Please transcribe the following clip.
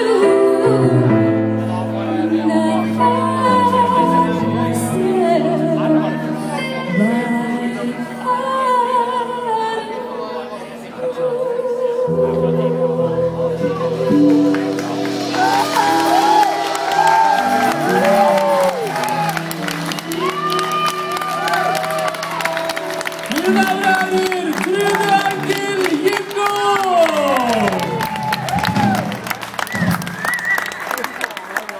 you.